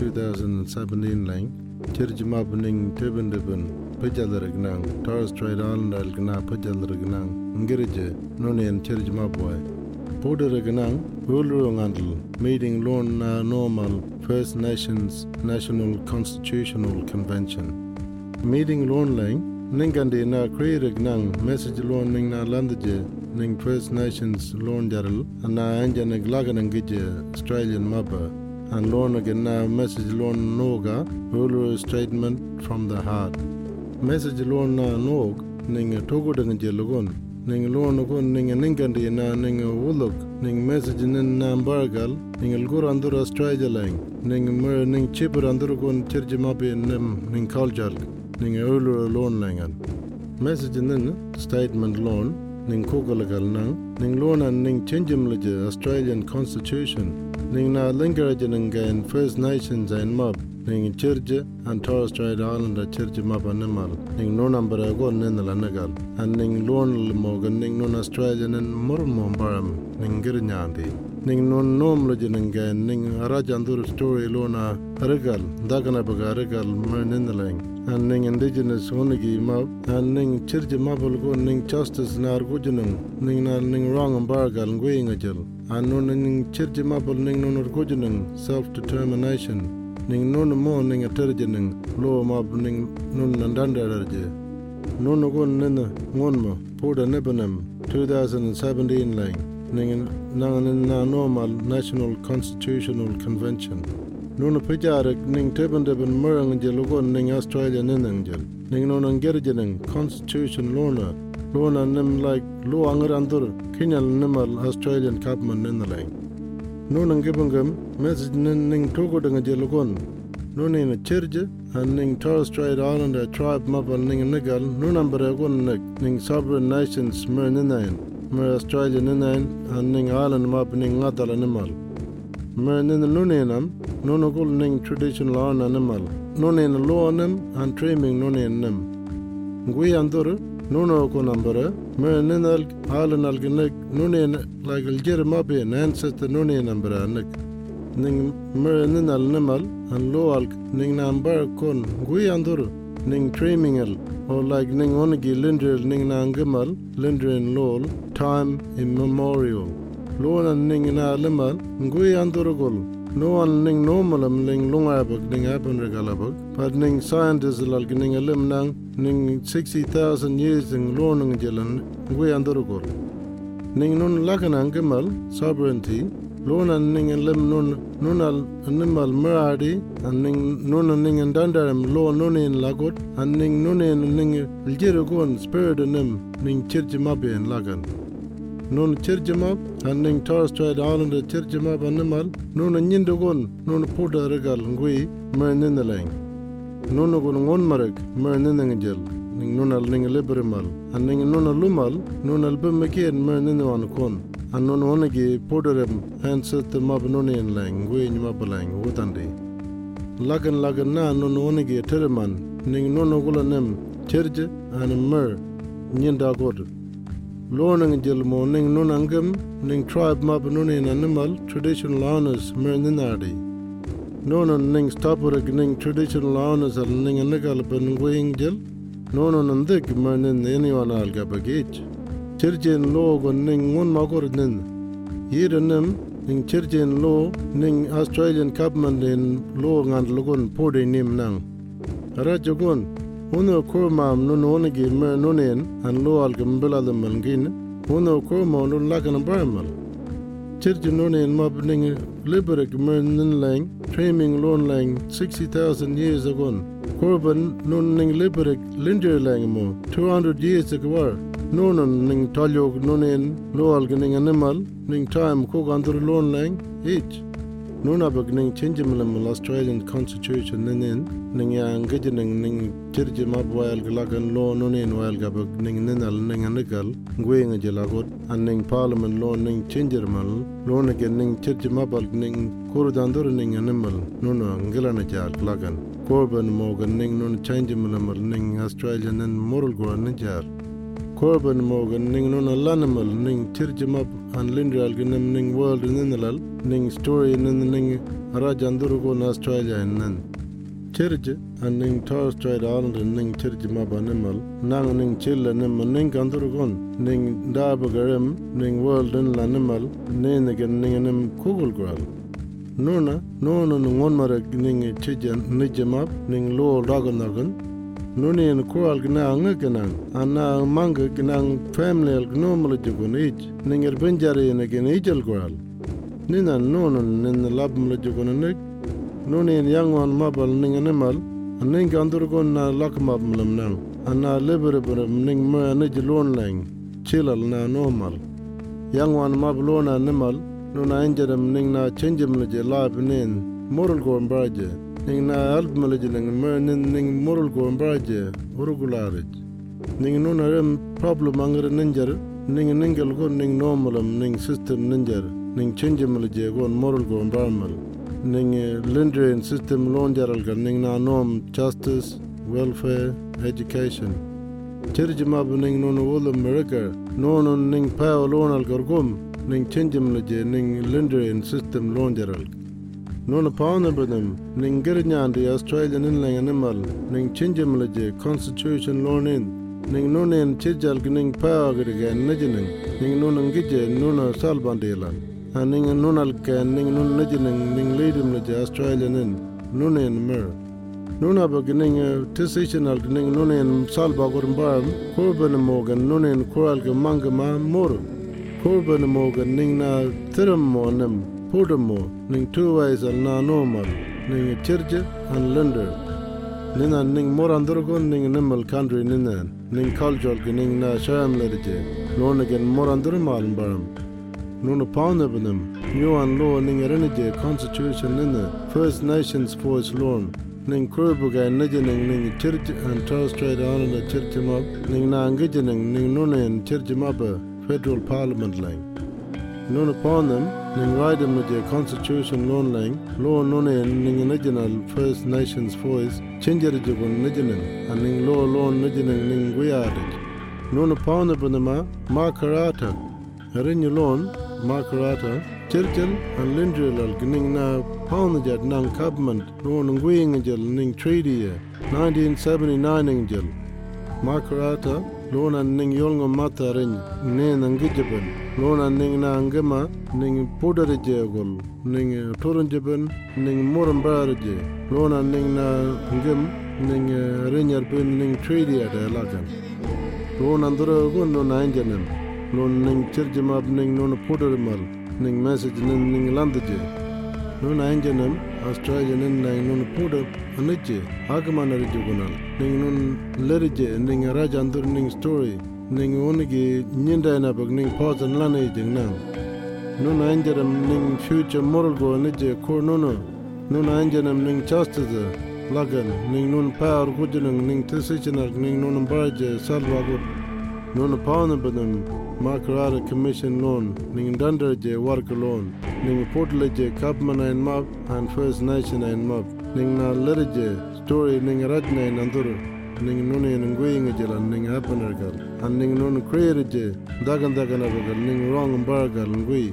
2017 lang church map ning teben deben pajalar gnang Torres Strait Islander gna pajalar gnang ngirje nonen church map boy Poder gnang hulu ngandl meeting loan na normal First Nations National Constitutional Convention. Meeting loan lang ningandi na create gnang message loan ning na landje ning First Nations loan jaral na anja naglagan ngije Australian mapa and loan again now message loan noga hulu uh, statement from the heart. Message loan na uh, nog ning togo dengan jelogon ning loan gon ning ningandi na ning uluk ning message nin bargal ning lgur andur australia lang. Ning mer ning chipper andur gon church mabe nim ning culture ning hulu loan langan. Message nin statement loan ning kogalagal nang ning loan and ning changeum australian constitution. Ning na lingeraja ngan First Nations and mob ning church and Torres Strait Islander church map animal ning no number go nen la nagal and ning lon mo ning non Australian and mor mo baram ning girnyandi ning non nom lo ngan ning arajandur story lona regal dagana baga regal mer lang and ning indigenous honigi map and ning church mapul go ning justice nar gujunung ning na ning wrong bargal ngwing ajal and ning church mapul ning non gujunung self determination ning non mo ning aterjening lo map ning non nandandarje non go nen ngonmo poda nebanam 2017 lang ning nang na normal national constitutional convention nuna pijarik ning teben deben murang je lugon ning Australia ninang jel. Ning nonan gerje ning constitution lona. Lona nim like lo angar andur kinyal nimal Australian kapman ninalang. Nunan gibangam message ning ning togo danga je lugon. Nuna ina chirje and ning Torres Strait Islander tribe mabal ning nigal mbaragon nig ning sovereign nations mer me Australia ninain ning Ireland map ning ngatala nimal. Me nin nuninam nunukul ning traditional an animal. lo luonim and trimming nunin nim. Ngui andur nunoku number me ninal Ireland alginik nunin like algir mapi nansat nunin number anek Ning me animal an lo al ning number kun ngui anduru. Ning trimming or like ning onigi lindril ning nangamal lindrin lol time immemorial lona ning na lemal ngui andurugul no an ning normalam ning lunga bag ning happen regalabag but ning scientists lal ning alim nang ning 60000 years ning lonang jelan ngui andurugul ning nun lakanang kemal sovereignty. Lona ning lim nun nun al anim al murari aning nun aning and under him lo nun in lagot aning nun in aning lgirugon spirit anim ning chirjimab in lagan nun chirjimab aning Torres Strait Islander chirjimab animal nun anyindugon nun puda regal ngui mernineleng nun gon ngon marek merninengel ning nun al ning librimal aning nun alumal nun album mekien merninwan kon anon ona gi podorem hanset mabnone en langue ni mabalang utande lagan lagan na anon ona gi terman ning nono gulanem terje an mer nyinda god lonang jil mo ning nonangam ning tribe mabnone en animal traditional honors merninadi nono ning stop stapurag ning traditional honors al ning a anagal ben wing jil nono nandik mernin eniwan alga bagage Chirjin lo gon ning un magor nin. Nim ning chirjin lo ning Australian government in lo ngan logon podi nim nang. Rajogon Uno kurmam nun onigi mer nunin an lual gambila the malgin. Uno kurma nun lakan barmal. Chirji nunin mabning liberik mer ninlang, training lon lang 60,000 years ago. Kurban nun ning liberik linger lang mo 200 years ago. Nunan ning talyog nunin lual ning animal ning time kogandur lon lang each. nuna bag ning change malam Australian constitution nin ning ya ngaj ning ning chirji mab wal glagan lo nunin wal ga bag ning nin al ning anigal ngwe nga jelagot an ning parliament lo ning change mal lo gen ning chirji mabal ning kurdandur ning animal nuna ngila na jal glagan korban mogan ning nun change malam ning Australian nin moral nin jar Korben mogen ning nun a lanimal ning tirjemap an Lindral genem ning world in inlal ning story in ning rajandurgo na Australia in nan. Tirje an ning Torres Strait Islander ning tirjemap animal nang ning chilla nim ning andurgon ning dabagarim ning world in lanimal nenigen ning nim kugul gral. nuna nona ngon marag ning chijan nijemap ning lo raganagan nune en kual gna ang anna ana mang gna family al gno mal ninger benjari en gen ejel gwal. Nina nun nin lab mal de gunne nune en yang wan mabal ning en mal anen gandur na lak mab mlam nan ana lebr bur ning ma ne lang chilal na normal yang wan mab lona nemal nuna enjerem ning na chenjem ne de lab nin moral gon braje நீங்கள் help மேலேஜ் இல்லைங்க நீங்கள் முருள் குழம்பாச்சு உருகுலாரிச்சு நீங்கள் இன்னும் நிறைய problem அங்கே நெஞ்சார் நீங்கள் நீங்களுக்கும் நீங்கள் நோமலம் நீங்கள் சிஸ்டம் நெஞ்சார் நீங்கள் செஞ்ச மலிஜேகோன் முருள் குழம்பாமல் நீங்கள் லிண்ட்ரியன் சிஸ்டம் லோஞ்சாரல்கள் நீங்கள் நான் நோம் ஜஸ்டிஸ் வெல்ஃபேர் எஜுகேஷன் ചെറിച്ച് മാപ്പ് നിങ്ങൾ നോന്ന് ഓലം മിഴക്ക നോന്നു നിങ്ങൾ പേ ലോണാൽക്കാർക്കും നിങ്ങൾ ചെഞ്ചം നിജ് നിങ്ങൾ ലിൻഡ്രിയൻ സിസ്റ്റം ലോഞ്ചറാൾക്ക് Nona pána budum, ning girinean de Australian inling an imal, ning chinjamalaji Constitution Lornin, ning nonen chijal gning paagirige najinin, ning nonan gije nona salbandela, a ning nonalke ning non najinin ning leidimlaji Australian in, nonen mer. Nuna beginning decisional gning nonen salbagurum barm, korban mogan nonen koralge mangama moru. Korban mogan ning na thirum monim, Pudamo, ning two ways al na normal, ning church and lender. Nina ning morandurgon ning nimal country nina, ning cultural ning na sham lerje, lon again morandurumal baram. Nuna new and law ning renege constitution nina, First Nations voice loan. Ning kurbuga nijining ning church and Torres Strait Island church map, ning na ning nuna and church federal parliament line. Nun upon them, ning ride them with their constitution loan line, law nune ning original First Nations voice, change it to one nigening, and ning law loan nigening ning guiadage. Nun upon the bunama, Makarrata, Rin loan, Makarrata, Churchill and Lindrill al gning na pound jet nang government, loan ngwing angel ning treaty 1979 angel. Makarrata, lona ning yolngo mata rin ne nangi jiban lona ning na angama ning podari je gol ning toran jiban ning moran bar je lona ning na ngam ning renyar pin ning trade ya da lagan lona ndro gon no na injanam lon ning chirjima ning non podari mal ning message ning ning land je lona injanam australia ning ning non podari anache hakman ari jugunal ningun lerje ning rajandur ning story ning onge nyinda na bag ning pause an lane jingna no nanjaram ning future moral go anache ko no no no nanjaram ning chastaza lagan ning nun power gujnang ning tisichinar ning nun barje salwa gud nun pauna badam Makarara Commission loan, ning dandarje work loan, ning portalaje Kapmana and Map and First Nation and Map, ning na lerje story ning rajna and anduru, ning nuni ning going jela ning happenergal, and ning nun creerje dagan dagan abagal ning wrong bargal ngui.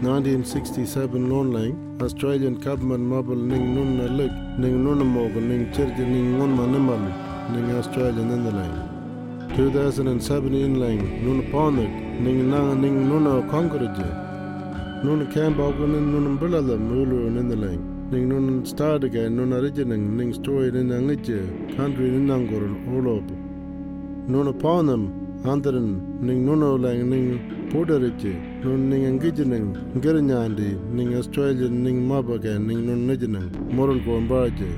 1967 loan line, Australian Kapman Mabel ning nun na lik, ning nun mogal ning church ning ngun manimal, ning Australian in the line. 2017 lang nun ponak ning na ning nuna konkurje nuna kambog ning nuna bulala mulu nin lang ning nun start again nun origin ning story nin angje country nin angor olob nun ponam andren ning nun lang ning podarje nun ning angje ning ngirnyandi ning australia ning mabaga ning nun nijining moral go mbaje